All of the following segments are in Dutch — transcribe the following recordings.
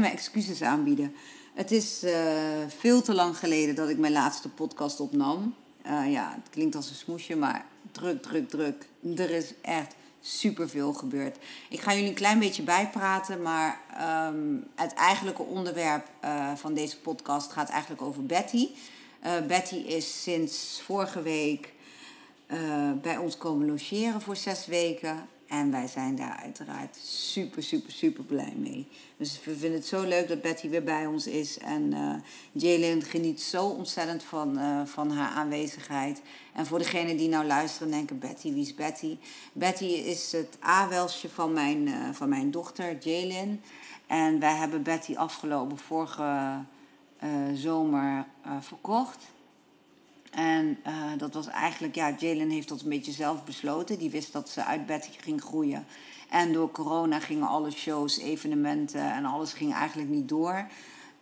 mijn excuses aanbieden. Het is uh, veel te lang geleden dat ik mijn laatste podcast opnam. Uh, ja, het klinkt als een smoesje, maar druk, druk, druk. Er is echt superveel gebeurd. Ik ga jullie een klein beetje bijpraten, maar um, het eigenlijke onderwerp uh, van deze podcast gaat eigenlijk over Betty. Betty is sinds vorige week bij ons komen logeren voor zes weken. En wij zijn daar uiteraard super, super, super blij mee. Dus we vinden het zo leuk dat Betty weer bij ons is. En uh, Jalen geniet zo ontzettend van, uh, van haar aanwezigheid. En voor degenen die nou luisteren denken, Betty, wie is Betty? Betty is het A-welsje van mijn, uh, van mijn dochter, Jalen. En wij hebben Betty afgelopen vorige zomer verkocht. En uh, dat was eigenlijk, ja, Jalen heeft dat een beetje zelf besloten. Die wist dat ze uit Betty ging groeien. En door corona gingen alle shows, evenementen en alles ging eigenlijk niet door.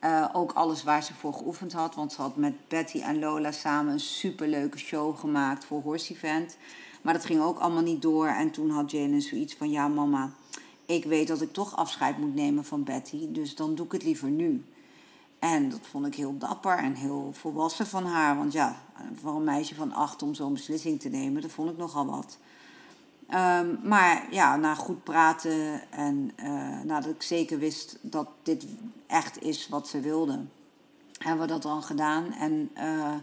Uh, ook alles waar ze voor geoefend had. Want ze had met Betty en Lola samen een superleuke show gemaakt voor Horse Event. Maar dat ging ook allemaal niet door. En toen had Jalen zoiets van, ja mama, ik weet dat ik toch afscheid moet nemen van Betty. Dus dan doe ik het liever nu. En dat vond ik heel dapper en heel volwassen van haar. Want ja, voor een meisje van acht om zo'n beslissing te nemen, dat vond ik nogal wat. Um, maar ja, na goed praten en uh, nadat ik zeker wist dat dit echt is wat ze wilde, hebben we dat dan gedaan. En uh,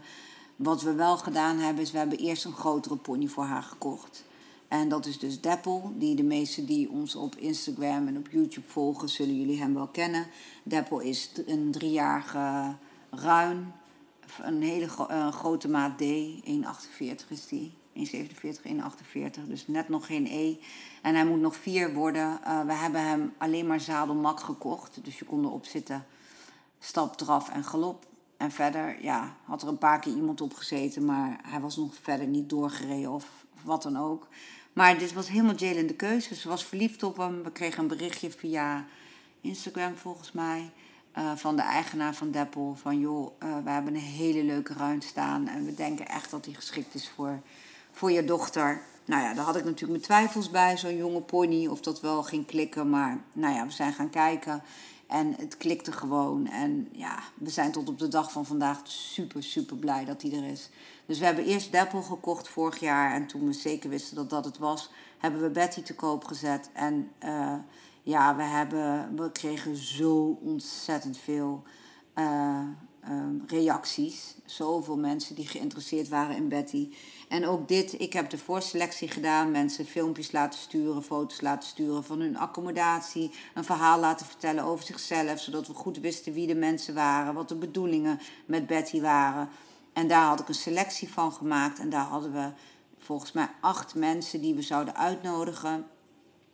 wat we wel gedaan hebben, is we hebben eerst een grotere pony voor haar gekocht. En dat is dus Deppel, die de meesten die ons op Instagram en op YouTube volgen, zullen jullie hem wel kennen. Deppel is een driejarige ruin, een hele gro grote maat D, 1,48 is die. 1,47, 1,48, dus net nog geen E. En hij moet nog vier worden. Uh, we hebben hem alleen maar zadelmak gekocht, dus je kon erop zitten, stap, draf en galop. En verder, ja, had er een paar keer iemand op gezeten, maar hij was nog verder niet doorgereden of wat dan ook. Maar dit was helemaal Jalen de keuze. Ze was verliefd op hem. We kregen een berichtje via Instagram volgens mij. Uh, van de eigenaar van Deppel. Van joh, uh, we hebben een hele leuke ruim staan. En we denken echt dat hij geschikt is voor, voor je dochter. Nou ja, daar had ik natuurlijk mijn twijfels bij. Zo'n jonge pony. Of dat wel ging klikken. Maar nou ja, we zijn gaan kijken. En het klikte gewoon. En ja, we zijn tot op de dag van vandaag super, super blij dat hij er is. Dus we hebben eerst Deppel gekocht vorig jaar. En toen we zeker wisten dat dat het was, hebben we Betty te koop gezet. En uh, ja, we, hebben, we kregen zo ontzettend veel uh, um, reacties. Zoveel mensen die geïnteresseerd waren in Betty. En ook dit, ik heb de voorselectie gedaan. Mensen filmpjes laten sturen, foto's laten sturen van hun accommodatie. Een verhaal laten vertellen over zichzelf. Zodat we goed wisten wie de mensen waren. Wat de bedoelingen met Betty waren. En daar had ik een selectie van gemaakt. En daar hadden we volgens mij acht mensen die we zouden uitnodigen.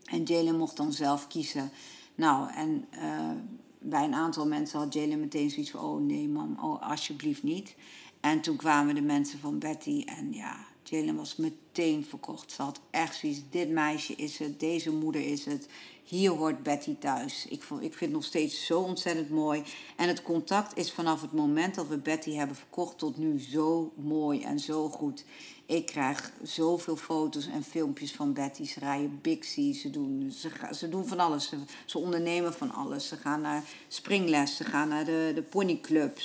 En Jalen mocht dan zelf kiezen. Nou, en uh, bij een aantal mensen had Jalen meteen zoiets van: oh nee, mam, oh alsjeblieft niet. En toen kwamen de mensen van Betty en ja, Jalen was meteen verkocht. Ze had echt zoiets: dit meisje is het, deze moeder is het. Hier hoort Betty thuis. Ik, ik vind het nog steeds zo ontzettend mooi. En het contact is vanaf het moment dat we Betty hebben verkocht tot nu zo mooi en zo goed. Ik krijg zoveel foto's en filmpjes van Betty. Ze rijden Bixie, ze doen, ze, ze doen van alles. Ze, ondernemen van alles. Ze gaan naar springles, ze gaan naar de, de ponyclub.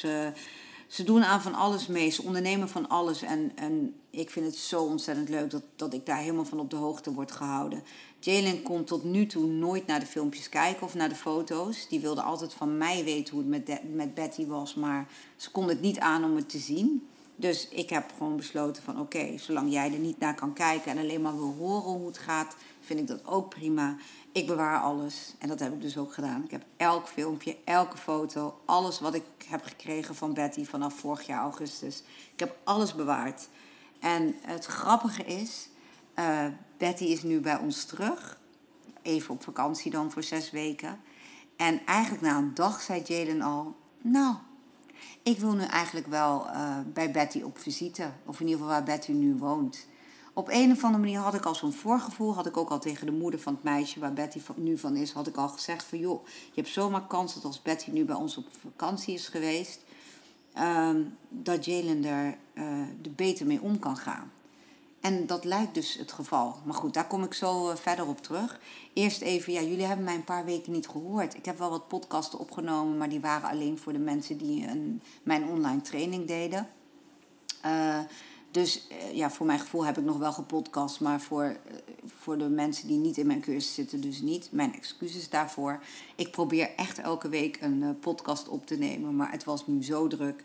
Ze doen aan van alles mee. Ze ondernemen van alles. En, en ik vind het zo ontzettend leuk dat, dat ik daar helemaal van op de hoogte word gehouden. Jalen kon tot nu toe nooit naar de filmpjes kijken of naar de foto's. Die wilde altijd van mij weten hoe het met, met Betty was. Maar ze kon het niet aan om het te zien. Dus ik heb gewoon besloten van oké, zolang jij er niet naar kan kijken en alleen maar wil horen hoe het gaat, vind ik dat ook prima. Ik bewaar alles en dat heb ik dus ook gedaan. Ik heb elk filmpje, elke foto, alles wat ik heb gekregen van Betty vanaf vorig jaar augustus. Ik heb alles bewaard. En het grappige is, uh, Betty is nu bij ons terug. Even op vakantie dan voor zes weken. En eigenlijk na een dag zei Jalen al: Nou, ik wil nu eigenlijk wel uh, bij Betty op visite. Of in ieder geval waar Betty nu woont. Op een of andere manier had ik al zo'n voorgevoel. Had ik ook al tegen de moeder van het meisje waar Betty nu van is, had ik al gezegd van joh, je hebt zomaar kans dat als Betty nu bij ons op vakantie is geweest, uh, dat Jalen er uh, er beter mee om kan gaan. En dat lijkt dus het geval. Maar goed, daar kom ik zo eh, verder op terug. Eerst even, ja, jullie hebben mij een paar weken niet gehoord. Ik heb wel wat podcasten opgenomen, maar die waren alleen voor de mensen die een, mijn online training deden. Uh, dus uh, ja, voor mijn gevoel heb ik nog wel gepodcast, maar voor, uh, voor de mensen die niet in mijn cursus zitten, dus niet. Mijn excuses daarvoor. Ik probeer echt elke week een podcast op te nemen, maar het was nu zo druk.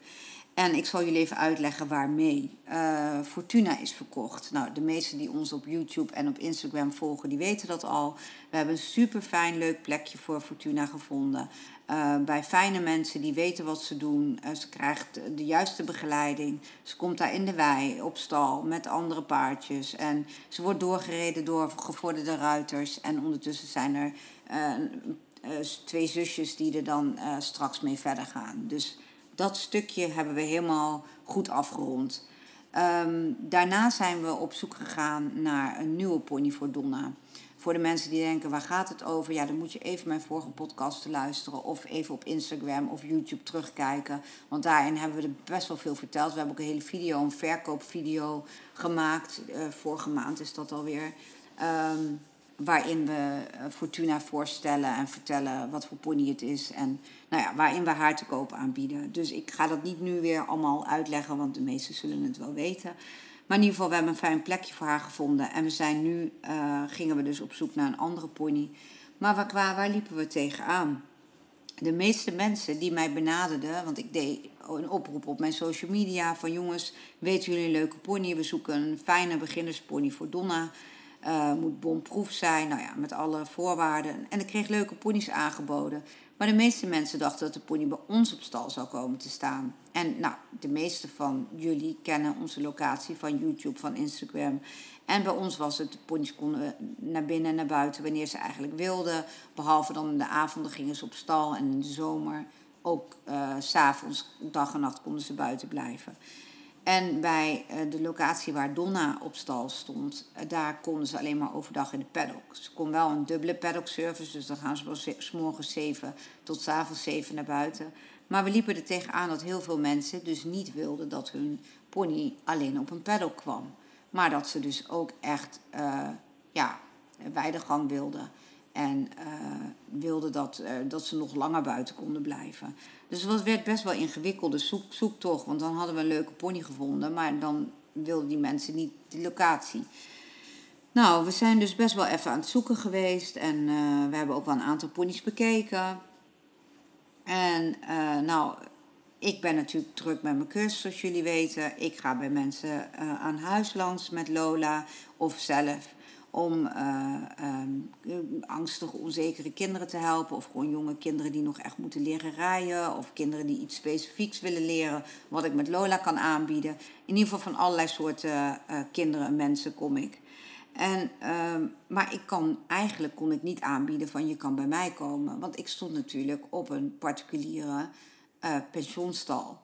En ik zal jullie even uitleggen waarmee. Uh, Fortuna is verkocht. Nou, de meesten die ons op YouTube en op Instagram volgen, die weten dat al. We hebben een super fijn, leuk plekje voor Fortuna gevonden. Uh, bij fijne mensen die weten wat ze doen. Uh, ze krijgt de juiste begeleiding. Ze komt daar in de wei, op stal, met andere paardjes. En ze wordt doorgereden door gevorderde ruiters. En ondertussen zijn er twee zusjes die er dan straks mee verder gaan. Dus dat stukje hebben we helemaal goed afgerond. Um, daarna zijn we op zoek gegaan naar een nieuwe pony voor Donna. Voor de mensen die denken, waar gaat het over? Ja, dan moet je even mijn vorige podcast luisteren. Of even op Instagram of YouTube terugkijken. Want daarin hebben we er best wel veel verteld. We hebben ook een hele video, een verkoopvideo gemaakt. Uh, vorige maand is dat alweer. Um, waarin we eh, Fortuna voorstellen en vertellen wat voor pony het is. En nou ja, waarin we haar te koop aanbieden. Dus ik ga dat niet nu weer allemaal uitleggen, want de meesten zullen het wel weten. Maar in ieder geval, we hebben een fijn plekje voor haar gevonden. En we zijn nu, uh, gingen we dus op zoek naar een andere pony. Maar waar, waar, waar liepen we tegenaan? De meeste mensen die mij benaderden, want ik deed een oproep op mijn social media van jongens, weten jullie een leuke pony? We zoeken een fijne beginnerspony voor Donna. Uh, moet bomproef zijn, nou ja, met alle voorwaarden. En ik kreeg leuke ponies aangeboden. Maar de meeste mensen dachten dat de pony bij ons op stal zou komen te staan. En nou, de meeste van jullie kennen onze locatie van YouTube, van Instagram. En bij ons was het, de ponies konden naar binnen en naar buiten wanneer ze eigenlijk wilden. Behalve dan in de avonden gingen ze op stal en in de zomer ook uh, s'avonds, dag en nacht konden ze buiten blijven. En bij uh, de locatie waar Donna op stal stond, uh, daar konden ze alleen maar overdag in de paddock. Ze kon wel een dubbele paddock service, dus dan gaan ze van s morgens 7 tot s avonds 7 naar buiten. Maar we liepen er tegenaan dat heel veel mensen dus niet wilden dat hun pony alleen op een paddock kwam. Maar dat ze dus ook echt uh, ja, weidegang wilden. En uh, wilde dat, uh, dat ze nog langer buiten konden blijven. Dus het werd best wel ingewikkelde zoek, zoektocht. Want dan hadden we een leuke pony gevonden. Maar dan wilden die mensen niet die locatie. Nou, we zijn dus best wel even aan het zoeken geweest. En uh, we hebben ook wel een aantal ponies bekeken. En nou, ik ben natuurlijk druk met mijn cursus, zoals jullie weten. Ik ga bij mensen aan huis langs met Lola of zelf om uh, angstige, onzekere kinderen te helpen. Of gewoon jonge kinderen die nog echt moeten leren rijden. Of kinderen die iets specifieks willen leren, wat ik met Lola kan aanbieden. In ieder geval van allerlei soorten uh, kinderen en mensen kom ik. En, uh, maar ik kan, eigenlijk kon ik niet aanbieden van je kan bij mij komen. Want ik stond natuurlijk op een particuliere uh, pensioenstal.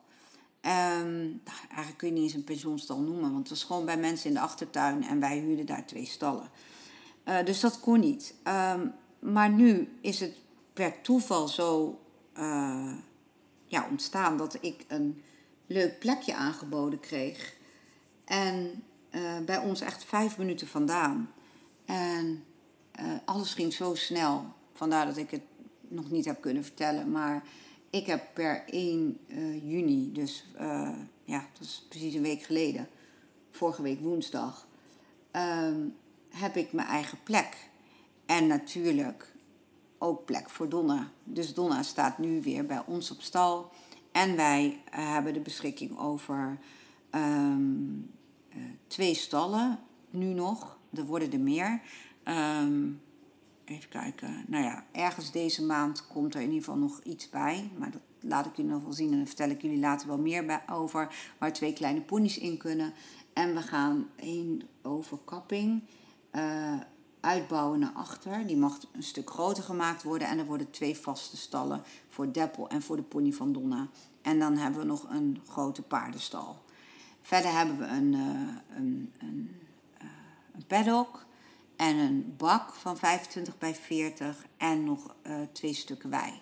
Um, eigenlijk kun je niet eens een pensioenstal noemen, want het was gewoon bij mensen in de achtertuin en wij huurden daar twee stallen. Uh, dus dat kon niet. Um, maar nu is het per toeval zo uh, ja, ontstaan dat ik een leuk plekje aangeboden kreeg. En uh, bij ons echt vijf minuten vandaan. En alles ging zo snel. Vandaar dat ik het nog niet heb kunnen vertellen. Maar ik heb per 1 uh, juni, dus uh, ja, dat is precies een week geleden, vorige week woensdag, um, heb ik mijn eigen plek. En natuurlijk ook plek voor Donna. Dus Donna staat nu weer bij ons op stal. En wij uh, hebben de beschikking over ehm, eh, twee stallen nu nog. Er worden er meer. Ehm, even kijken. Nou ja, ergens deze maand komt er in ieder geval nog iets bij. Maar dat laat ik jullie nog wel zien en dan vertel ik jullie later wel meer bij, over. Waar twee kleine ponies in kunnen. En we gaan één overkapping uh, uitbouwen naar achter. Die mag een stuk groter gemaakt worden. En er worden twee vaste stallen voor Deppel en voor de pony van Donna. En dan hebben we nog een grote paardenstal. Verder hebben we een, uh, een, een, uh, een paddock en een bak van 25 bij 40 en nog twee stukken wei.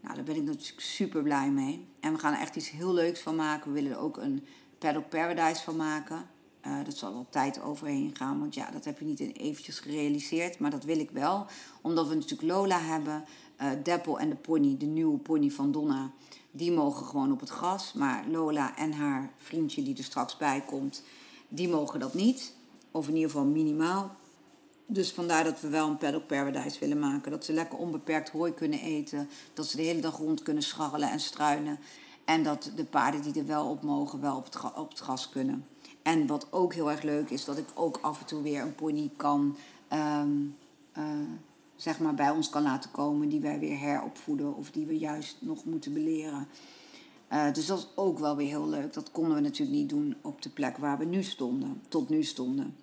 Nou, daar ben ik natuurlijk super blij mee. En we gaan er echt iets heel leuks van maken. We willen er ook een Paddock Paradise van maken. Uh, dat zal wel tijd overheen gaan, want ja, dat heb je niet in eventjes gerealiseerd. Maar dat wil ik wel, omdat we natuurlijk Lola hebben, uh, Deppel en de pony, de nieuwe pony van Donna. Die mogen gewoon op het gras, maar Lola en haar vriendje die er straks bij komt, die mogen dat niet. Of in ieder geval minimaal. Dus vandaar dat we wel een paddock paradise willen maken. Dat ze lekker onbeperkt hooi kunnen eten. Dat ze de hele dag rond kunnen scharrelen en struinen. En dat de paarden die er wel op mogen, wel op het, gras kunnen. En wat ook heel erg leuk is, dat ik ook af en toe weer een pony kan, ehm, eh, zeg maar, bij ons kan laten komen. Die wij weer heropvoeden of die we juist nog moeten beleren. Uh, dus dat is ook wel weer heel leuk. Dat konden we natuurlijk niet doen op de plek waar we nu stonden, tot nu stonden.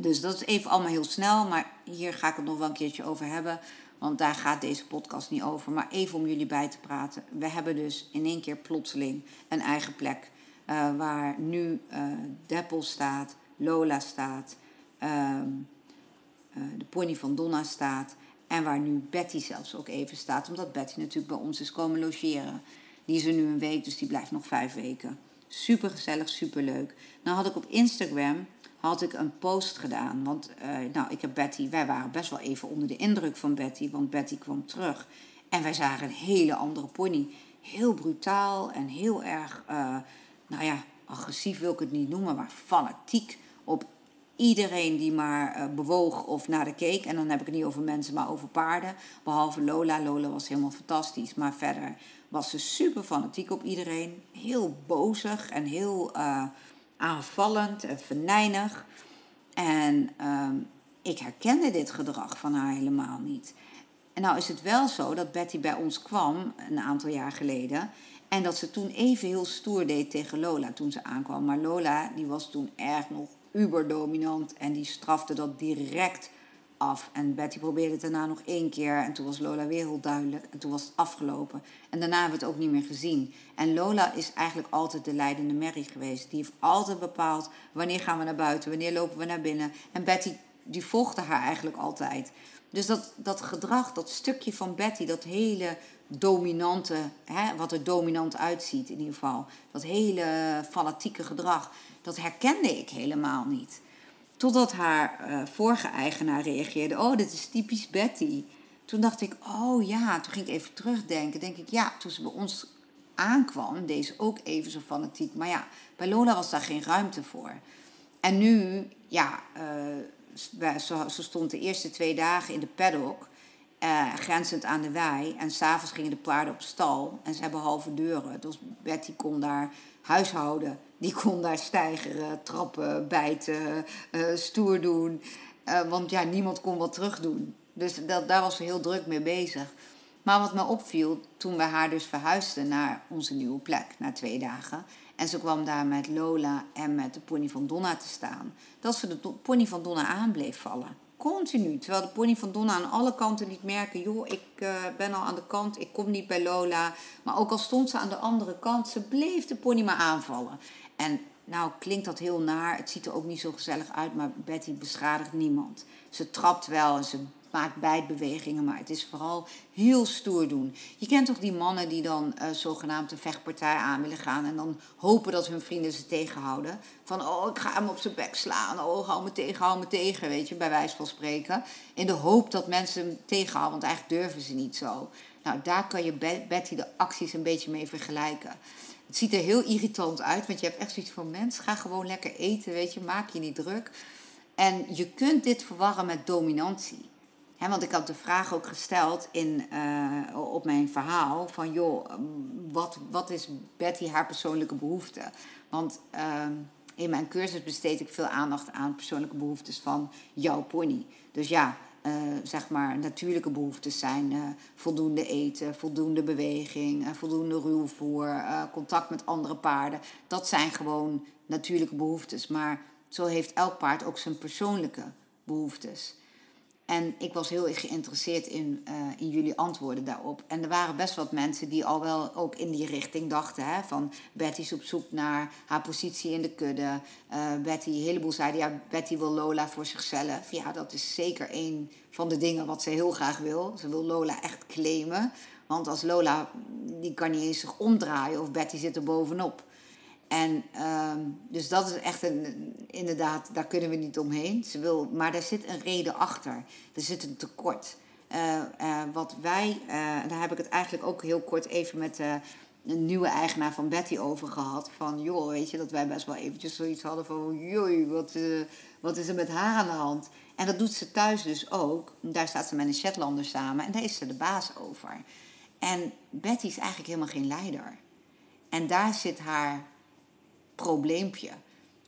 Dus dat is even allemaal heel snel, maar hier ga ik het nog wel een keertje over hebben. Want daar gaat deze podcast niet over. Maar even om jullie bij te praten. We hebben dus in één keer plotseling een eigen plek. Uh, waar nu uh, Deppel staat, Lola staat, uh, de pony van Donna staat. En waar nu Betty zelfs ook even staat. Omdat Betty natuurlijk bij ons is komen logeren. Die is er nu een week, dus die blijft nog vijf weken. Super gezellig, super leuk. Nou had ik op Instagram had ik een post gedaan. Want uh, nou, ik heb Betty, wij waren best wel even onder de indruk van Betty, want Betty kwam terug. En wij zagen een hele andere pony. Heel brutaal en heel erg, uh, nou ja, agressief wil ik het niet noemen, maar fanatiek op iedereen die maar uh, bewoog of naar de keek. En dan heb ik het niet over mensen, maar over paarden. Behalve Lola. Lola was helemaal fantastisch. Maar verder was ze super fanatiek op iedereen. Heel bozig en heel aanvallend en venijnig. En ehm, ik herkende dit gedrag van haar helemaal niet. En nou is het wel zo dat Betty bij ons kwam een aantal jaar geleden. En dat ze toen even heel stoer deed tegen Lola toen ze aankwam. Maar Lola die was toen erg nog uberdominant en die strafte dat direct En Betty probeerde het daarna nog één keer. En toen was Lola weer heel duidelijk. En toen was het afgelopen. En daarna hebben we het ook niet meer gezien. En Lola is eigenlijk altijd de leidende merrie geweest. Die heeft altijd bepaald wanneer gaan we naar buiten, wanneer lopen we naar binnen. En Betty die volgde haar eigenlijk altijd. Dus dat, dat gedrag, dat stukje van Betty, dat hele dominante, hè, wat er dominant uitziet in ieder geval, dat hele fanatieke gedrag, dat herkende ik helemaal niet. Totdat haar uh, vorige eigenaar reageerde: Oh, dit is typisch Betty. Toen dacht ik: Oh ja, toen ging ik even terugdenken. Denk ik: Ja, toen ze bij ons aankwam, deze ook even zo fanatiek. Maar ja, bij Lola was daar geen ruimte voor. En nu, ja, uh, ze, ze, stond de eerste twee dagen in de paddock. Uh, grenzend aan de wei. En s'avonds gingen de paarden op stal. En ze hebben halve deuren. Dus Betty kon daar huishouden. Die kon daar stijgeren, trappen, bijten, uh, stoer doen. Uh, want ja, niemand kon wat terug doen. Dus dat, daar was ze heel druk mee bezig. Maar wat me opviel, toen we haar dus verhuisden naar onze nieuwe plek, na twee dagen. En ze kwam daar met Lola en met de pony van Donna te staan. Dat ze de pony van Donna aan bleef vallen. Continu. Terwijl de pony van Donna aan alle kanten liet merken: joh, ik uh, ben al aan de kant, ik kom niet bij Lola. Maar ook al stond ze aan de andere kant, ze bleef de pony maar aanvallen. En nou klinkt dat heel naar, het ziet er ook niet zo gezellig uit, maar Betty beschadigt niemand. Ze trapt wel en ze maakt bijtbewegingen, maar het is vooral heel stoer doen. Je kent toch die mannen die dan uh, zogenaamd een vechtpartij aan willen gaan en dan hopen dat hun vrienden ze tegenhouden. Van, oh, ik ga hem op zijn bek slaan, oh, hou me tegen, hou me tegen, weet je, bij wijze van spreken. In de hoop dat mensen hem tegenhouden, want eigenlijk durven ze niet zo. Nou, daar kan je Betty de acties een beetje mee vergelijken. Het ziet er heel irritant uit, want je hebt echt zoiets van mens, ga gewoon lekker eten, weet je, maak je niet druk. En je kunt dit verwarren met dominantie. Want ik had de vraag ook gesteld in, uh, op mijn verhaal: van joh, wat, wat is Betty haar persoonlijke behoefte? Want ehm, in mijn cursus besteed ik veel aandacht aan persoonlijke behoeftes van jouw pony. Dus ja, uh, zeg maar, natuurlijke behoeftes zijn uh, voldoende eten, voldoende beweging, voldoende ruwvoer, contact met andere paarden. Dat zijn gewoon natuurlijke behoeftes. Maar zo heeft elk paard ook zijn persoonlijke behoeftes. En ik was heel erg geïnteresseerd in, uh, in jullie antwoorden daarop. En er waren best wat mensen die al wel ook in die richting dachten. Hè, van Betty is op zoek naar haar positie in de kudde. Uh, Betty, een heleboel zeiden ja, Betty wil Lola voor zichzelf. Ja, dat is zeker een van de dingen wat ze heel graag wil. Ze wil Lola echt claimen. Want als Lola, die kan niet eens zich omdraaien of Betty zit er bovenop. En uh, dus dat is echt een, inderdaad, daar kunnen we niet omheen. Ze wil, maar daar zit een reden achter. Er zit een tekort. Uh, uh, wat wij, uh, daar heb ik het eigenlijk ook heel kort even met een nieuwe eigenaar van Betty over gehad. Van joh, weet je, dat wij best wel eventjes zoiets hadden van joh, wat, wat is er met haar aan de hand? En dat doet ze thuis dus ook. Daar staat ze met een Shetlander samen en daar is ze de baas over. En Betty is eigenlijk helemaal geen leider. En daar zit haar probleempje.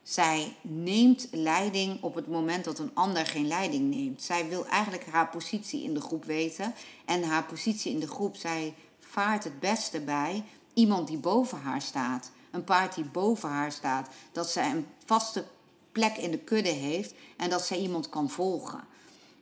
Zij neemt leiding op het moment dat een ander geen leiding neemt. Zij wil eigenlijk haar positie in de groep weten. En haar positie in de groep, zij vaart het beste bij iemand die boven haar staat. Een paard die boven haar staat. Dat zij een vaste plek in de kudde heeft en dat zij iemand kan volgen.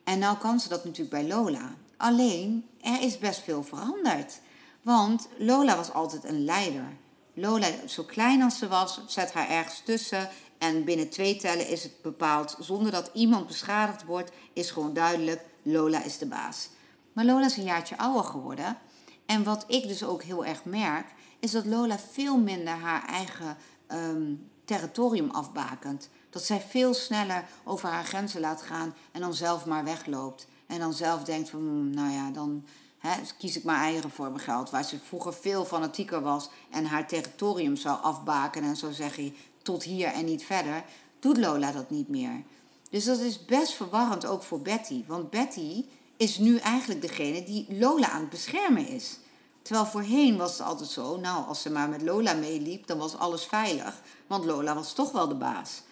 En nou kan ze dat natuurlijk bij Lola. Alleen, er is best veel veranderd. Want Lola was altijd een leider. Lola, zo klein als ze was, zet haar ergens tussen. En binnen twee tellen is het bepaald, zonder dat iemand beschadigd wordt, is gewoon duidelijk, Lola is de baas. Maar Lola is een jaartje ouder geworden. En wat ik dus ook heel erg merk, is dat Lola veel minder haar eigen ehm, territorium afbakent. Dat zij veel sneller over haar grenzen laat gaan en dan zelf maar wegloopt. En dan zelf denkt van, hmm, nou ja, dan, He, dus kies ik maar eieren voor mijn geld. Waar ze vroeger veel fanatieker was en haar territorium zou afbaken en zou zeggen tot hier en niet verder, doet Lola dat niet meer. Dus dat is best verwarrend ook voor Betty. Want Betty is nu eigenlijk degene die Lola aan het beschermen is. Terwijl voorheen was het altijd zo, nou, als ze maar met Lola meeliep, dan was alles veilig. Want Lola was toch wel de baas.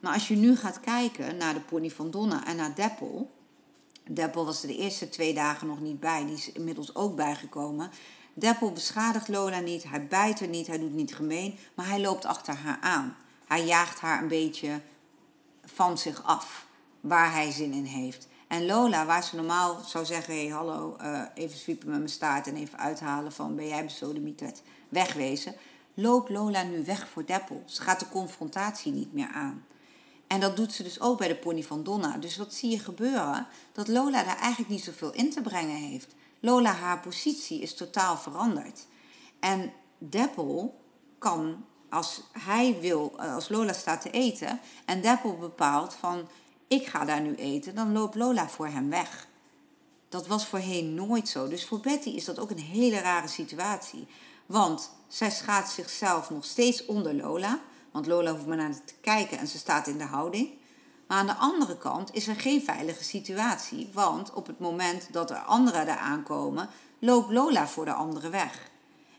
Maar als je nu gaat kijken naar de pony van Donna en naar Deppel, Deppel was er de eerste twee dagen nog niet bij. Die is inmiddels ook bijgekomen. Deppel beschadigt Lola niet, hij bijt er niet, hij doet niet gemeen, maar hij loopt achter haar aan. Hij jaagt haar een beetje van zich af, waar hij zin in heeft. En Lola, waar ze normaal zou zeggen: hé, hey, hallo, uh, even zwiepen met mijn staart en even uithalen van ben jij besodemieterd, wegwezen, loopt Lola nu weg voor Deppel. Ze gaat de confrontatie niet meer aan. En dat doet ze dus ook bij de pony van Donna. Dus wat zie je gebeuren? Dat Lola daar eigenlijk niet zoveel in te brengen heeft. Lola, haar positie is totaal veranderd. En Deppel kan, als hij wil, eh, als Lola staat te eten en Deppel bepaalt van ik ga daar nu eten, dan loopt Lola voor hem weg. Dat was voorheen nooit zo. Dus voor Betty is dat ook een hele rare situatie. Want zij schaadt zichzelf nog steeds onder Lola. Want Lola hoeft maar naar te kijken en ze staat in de houding. Maar aan de andere kant is er geen veilige situatie. Want op het moment dat er anderen daar aankomen, loopt Lola voor de anderen weg.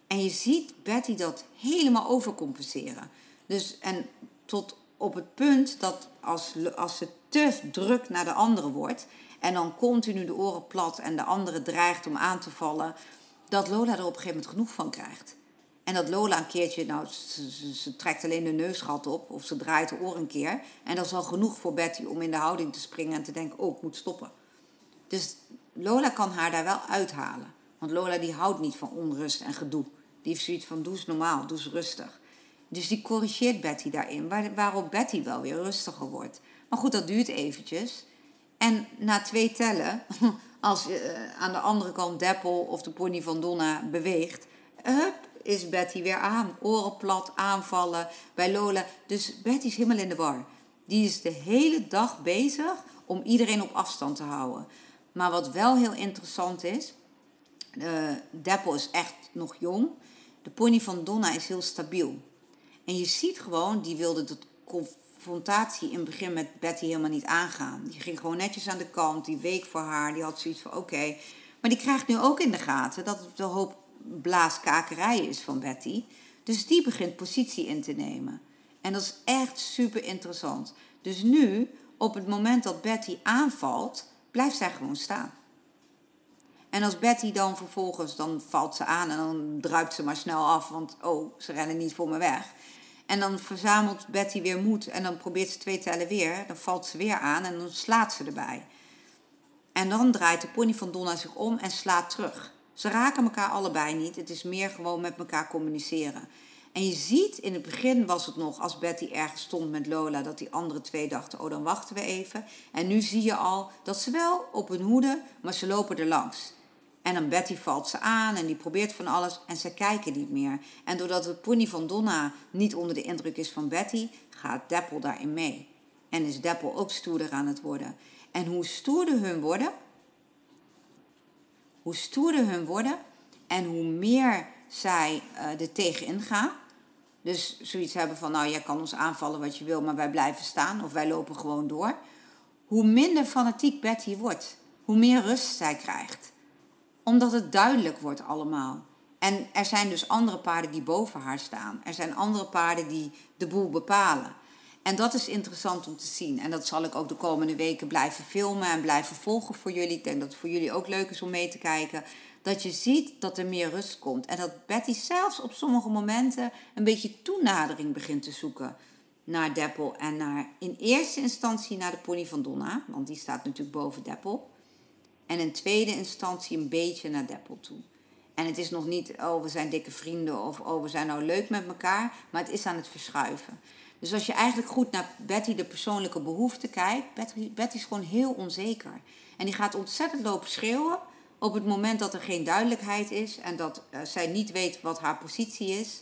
En je ziet Betty dat helemaal overcompenseren. Dus, en tot op het punt dat als, als ze te druk naar de andere wordt... en dan continu de oren plat en de andere dreigt om aan te vallen... dat Lola er op een gegeven moment genoeg van krijgt. En dat Lola een keertje, nou, ze, trekt alleen de neusgat op of ze draait de oor een keer. En dat is al genoeg voor Betty om in de houding te springen en te denken, oh, ik moet stoppen. Dus Lola kan haar daar wel uithalen. Want Lola die houdt niet van onrust en gedoe. Die heeft zoiets van, doe eens normaal, doe eens rustig. Dus die corrigeert Betty daarin, waar, waarop Betty wel weer rustiger wordt. Maar goed, dat duurt eventjes. En na twee tellen, als uh, aan de andere kant Deppel of de pony van Donna beweegt... Hup, is Betty weer aan. Oren plat, aanvallen bij Lola. Dus Betty is helemaal in de war. Die is de hele dag bezig om iedereen op afstand te houden. Maar wat wel heel interessant is, uh, Deppel is echt nog jong. De pony van Donna is heel stabiel. En je ziet gewoon, die wilde de confrontatie in het begin met Betty helemaal niet aangaan. Die ging gewoon netjes aan de kant, die week voor haar, die had zoiets van oké. Maar die krijgt nu ook in de gaten dat het een hoop blaaskakerij is van Betty. Dus die begint positie in te nemen. En dat is echt super interessant. Dus nu, op het moment dat Betty aanvalt, blijft zij gewoon staan. En als Betty dan vervolgens, dan valt ze aan en dan druipt ze maar snel af, want oh, ze rennen niet voor me weg. En dan verzamelt Betty weer moed en dan probeert ze twee tellen weer. Dan valt ze weer aan en dan slaat ze erbij. En dan draait de pony van Donna zich om en slaat terug. Ze raken elkaar allebei niet. Het is meer gewoon met elkaar communiceren. En je ziet, in het begin was het nog, als Betty ergens stond met Lola, dat die andere twee dachten, oh dan wachten we even. En nu zie je al dat ze wel op hun hoede, maar ze lopen er langs. En dan Betty valt ze aan en die probeert van alles en ze kijken niet meer. En doordat het pony van Donna niet onder de indruk is van Betty, gaat Deppel daarin mee. En is Deppel ook stoerder aan het worden. En hoe stoerder hun worden, hoe stoerder hun worden en hoe meer zij uh, er tegenin gaan. Dus zoiets hebben van, nou jij kan ons aanvallen wat je wil, maar wij blijven staan of wij lopen gewoon door. Hoe minder fanatiek Betty wordt, hoe meer rust zij krijgt omdat het duidelijk wordt allemaal. En er zijn dus andere paarden die boven haar staan. Er zijn andere paarden die de boel bepalen. En dat is interessant om te zien. En dat zal ik ook de komende weken blijven filmen en blijven volgen voor jullie. Ik denk dat het voor jullie ook leuk is om mee te kijken. Dat je ziet dat er meer rust komt. En dat Betty zelfs op sommige momenten een beetje toenadering begint te zoeken naar Deppel. En naar, in eerste instantie naar de pony van Donna. Want die staat natuurlijk boven Deppel. En in tweede instantie een beetje naar Deppel toe. En het is nog niet, oh we zijn dikke vrienden of oh we zijn nou leuk met elkaar, maar het is aan het verschuiven. Dus als je eigenlijk goed naar Betty de persoonlijke behoeften kijkt, Betty, Betty is gewoon heel onzeker. En die gaat ontzettend lopen schreeuwen op het moment dat er geen duidelijkheid is en dat uh, zij niet weet wat haar positie is.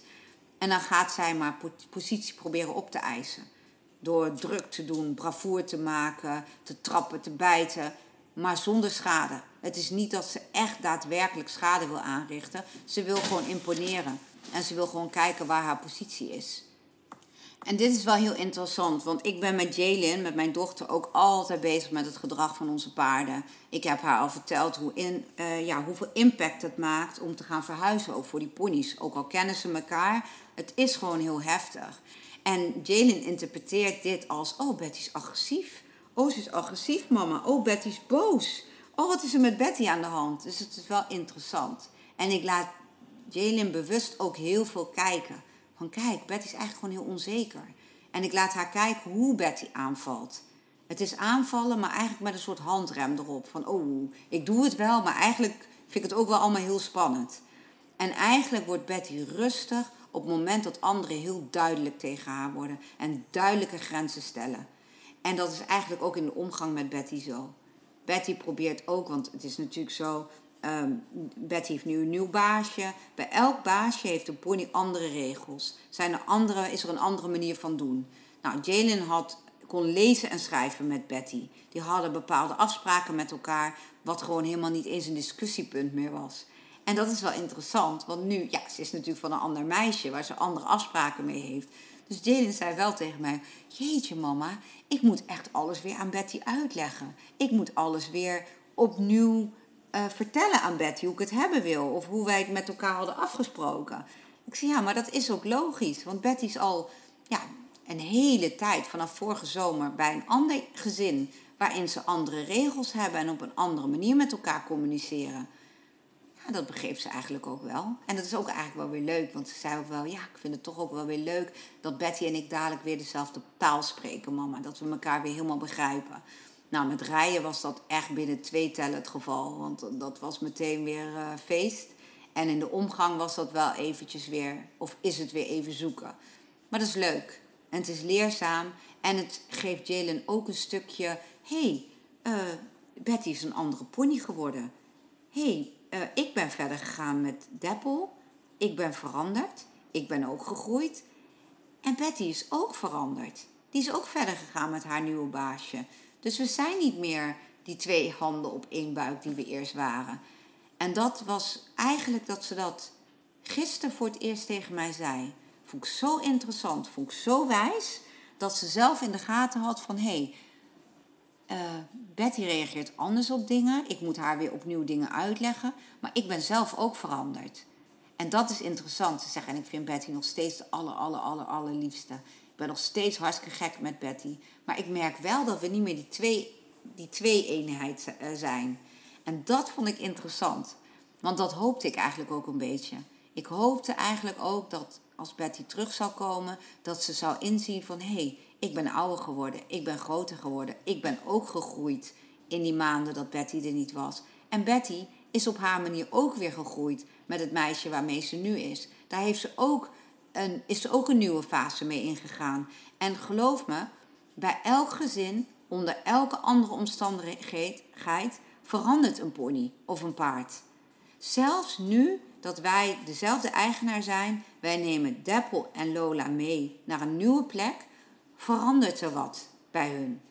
En dan gaat zij maar positie proberen op te eisen. Door druk te doen, bravoer te maken, te trappen, te bijten maar zonder schade. Het is niet dat ze echt daadwerkelijk schade wil aanrichten. Ze wil gewoon imponeren. En ze wil gewoon kijken waar haar positie is. En dit is wel heel interessant, want ik ben met Jalen, met mijn dochter, ook altijd bezig met het gedrag van onze paarden. Ik heb haar al verteld hoe in, uh, ja, hoeveel impact het maakt om te gaan verhuizen, ook voor die ponies. Ook al kennen ze elkaar, het is gewoon heel heftig. En Jalen interpreteert dit als, oh Betty is agressief. Oh, ze is agressief, mama. Oh, Betty is boos. Oh, wat is er met Betty aan de hand? Dus het is wel interessant. En ik laat Jalen bewust ook heel veel kijken. Van kijk, Betty is eigenlijk gewoon heel onzeker. En ik laat haar kijken hoe Betty aanvalt. Het is aanvallen, maar eigenlijk met een soort handrem erop. Van oh, ik doe het wel, maar eigenlijk vind ik het ook wel allemaal heel spannend. En eigenlijk wordt Betty rustig op het moment dat anderen heel duidelijk tegen haar worden en duidelijke grenzen stellen. En dat is eigenlijk ook in de omgang met Betty zo. Betty probeert ook, want het is natuurlijk zo. Um, Betty heeft nu een nieuw baasje. Bij elk baasje heeft een pony andere regels. Zijn er andere, is er een andere manier van doen? Nou, Jalen had, kon lezen en schrijven met Betty. Die hadden bepaalde afspraken met elkaar, wat gewoon helemaal niet eens een discussiepunt meer was. En dat is wel interessant, want nu, ja, ze is natuurlijk van een ander meisje waar ze andere afspraken mee heeft. Dus Jalen zei wel tegen mij: Jeetje, mama, ik moet echt alles weer aan Betty uitleggen. Ik moet alles weer opnieuw uh, vertellen aan Betty hoe ik het hebben wil. Of hoe wij het met elkaar hadden afgesproken. Ik zei: Ja, maar dat is ook logisch. Want Betty is al ja, een hele tijd, vanaf vorige zomer, bij een ander gezin. Waarin ze andere regels hebben en op een andere manier met elkaar communiceren dat begreep ze eigenlijk ook wel. En dat is ook eigenlijk wel weer leuk, want ze zei ook wel, ja, ik vind het toch ook wel weer leuk dat Betty en ik dadelijk weer dezelfde taal spreken, mama. Dat we elkaar weer helemaal begrijpen. Nou, met rijden was dat echt binnen twee tellen het geval, want dat was meteen weer uh, feest. En in de omgang was dat wel eventjes weer, of is het weer even zoeken. Maar dat is leuk. En het is leerzaam. En het geeft Jalen ook een stukje, hey, uh, Betty is een andere pony geworden. Hey, uh, ik ben verder gegaan met Deppel. Ik ben veranderd. Ik ben ook gegroeid. En Betty is ook veranderd. Die is ook verder gegaan met haar nieuwe baasje. Dus we zijn niet meer die twee handen op één buik die we eerst waren. En dat was eigenlijk dat ze dat gisteren voor het eerst tegen mij zei. Vond ik zo interessant, vond ik zo wijs, dat ze zelf in de gaten had van hé, hey, uh, Betty reageert anders op dingen. Ik moet haar weer opnieuw dingen uitleggen. Maar ik ben zelf ook veranderd. En dat is interessant te zeggen. En ik vind Betty nog steeds de aller, aller, aller, allerliefste. Ben nog steeds hartstikke gek met Betty. Maar ik merk wel dat we niet meer die twee, die twee eenheid eh, zijn. En dat vond ik interessant. Want dat hoopte ik eigenlijk ook een beetje. Ik hoopte eigenlijk ook dat als Betty terug zou komen, dat ze zou inzien van hé, hey, ik ben ouder geworden, ik ben groter geworden, ik ben ook gegroeid in die maanden dat Betty er niet was. En Betty is op haar manier ook weer gegroeid met het meisje waarmee ze nu is. Daar heeft ze ook is ze ook een nieuwe fase mee ingegaan. En geloof me, bij elk gezin, onder elke andere omstandigheid, verandert een pony of een paard. Zelfs nu dat wij dezelfde eigenaar zijn, wij nemen Deppel en Lola mee naar een nieuwe plek, verandert er wat bij hun.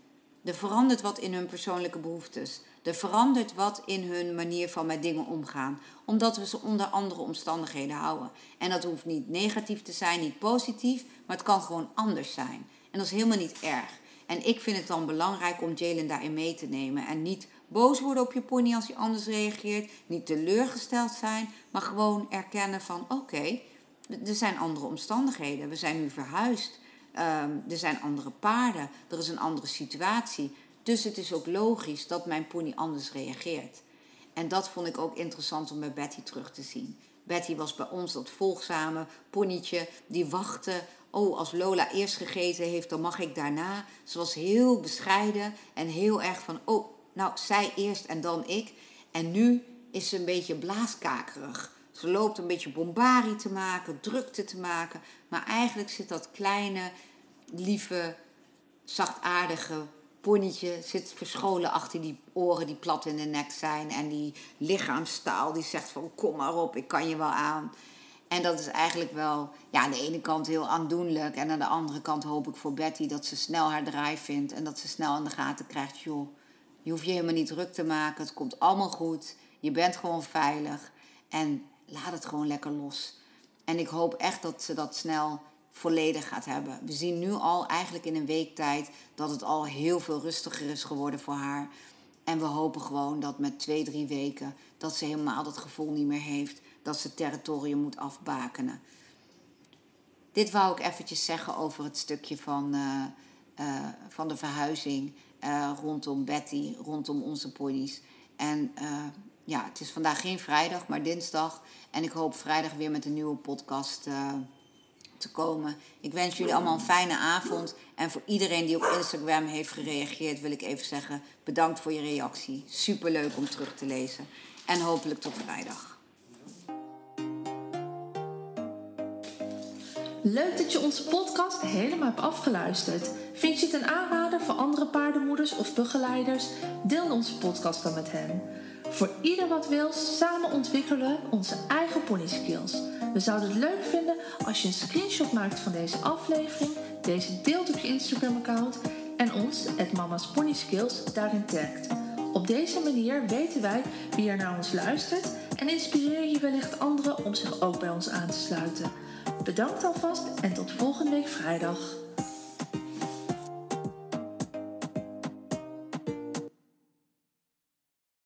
Er verandert wat in hun persoonlijke behoeftes. Er verandert wat in hun manier van met dingen omgaan. Omdat we ze onder andere omstandigheden houden. En dat hoeft niet negatief te zijn, niet positief, maar het kan gewoon anders zijn. En dat is helemaal niet erg. En ik vind het dan belangrijk om Jalen daarin mee te nemen. En niet boos worden op je pony als hij anders reageert. Niet teleurgesteld zijn, maar gewoon erkennen van oké, er zijn andere omstandigheden. We zijn nu verhuisd. Ehm, er zijn andere paarden. Er is een andere situatie. Dus het is ook logisch dat mijn pony anders reageert. En dat vond ik ook interessant om bij Betty terug te zien. Betty was bij ons dat volgzame ponytje die wachtte. Oh, als Lola eerst gegeten heeft, dan mag ik daarna. Ze was heel bescheiden en heel erg van, oh, nou, zij eerst en dan ik. En nu is ze een beetje blaaskakerig. Ze loopt een beetje bombari te maken, drukte te maken. Maar eigenlijk zit dat kleine, lieve, zachtaardige zit verscholen achter die oren die plat in de nek zijn. En die lichaamstaal die zegt van kom maar op, ik kan je wel aan. En dat is eigenlijk wel ja, aan de ene kant heel aandoenlijk. En aan de andere kant hoop ik voor Betty dat ze snel haar draai vindt. En dat ze snel in de gaten krijgt, joh, je hoeft je helemaal niet druk te maken. Het komt allemaal goed. Je bent gewoon veilig. En laat het gewoon lekker los. En ik hoop echt dat ze dat snel volledig gaat hebben. We zien nu al eigenlijk in een week tijd dat het al heel veel rustiger is geworden voor haar. En we hopen gewoon dat met twee, drie weken dat ze helemaal dat gevoel niet meer heeft dat ze territorium moet afbakenen. Dit wou ik eventjes zeggen over het stukje van, uh, uh, van de verhuizing uh, rondom Betty, rondom onze ponies. En ja, het is vandaag geen vrijdag, maar dinsdag. En ik hoop vrijdag weer met een nieuwe podcast te komen. Ik wens jullie allemaal een fijne avond. En voor iedereen die op Instagram heeft gereageerd, wil ik even zeggen: bedankt voor je reactie. Super leuk om terug te lezen. En hopelijk tot vrijdag. Leuk dat je onze podcast helemaal hebt afgeluisterd. Vind je het een aanrader voor andere paardenmoeders of begeleiders? Deel onze podcast dan met hen. Voor ieder wat wil, samen ontwikkelen onze eigen pony skills. We zouden het leuk vinden als je een screenshot maakt van deze aflevering, deze deelt op je Instagram-account en ons, het Mama's Pony Skills, daarin tagt. Op deze manier weten wij wie er naar ons luistert en inspireer je wellicht anderen om zich ook bij ons aan te sluiten. Bedankt alvast en tot volgende week vrijdag.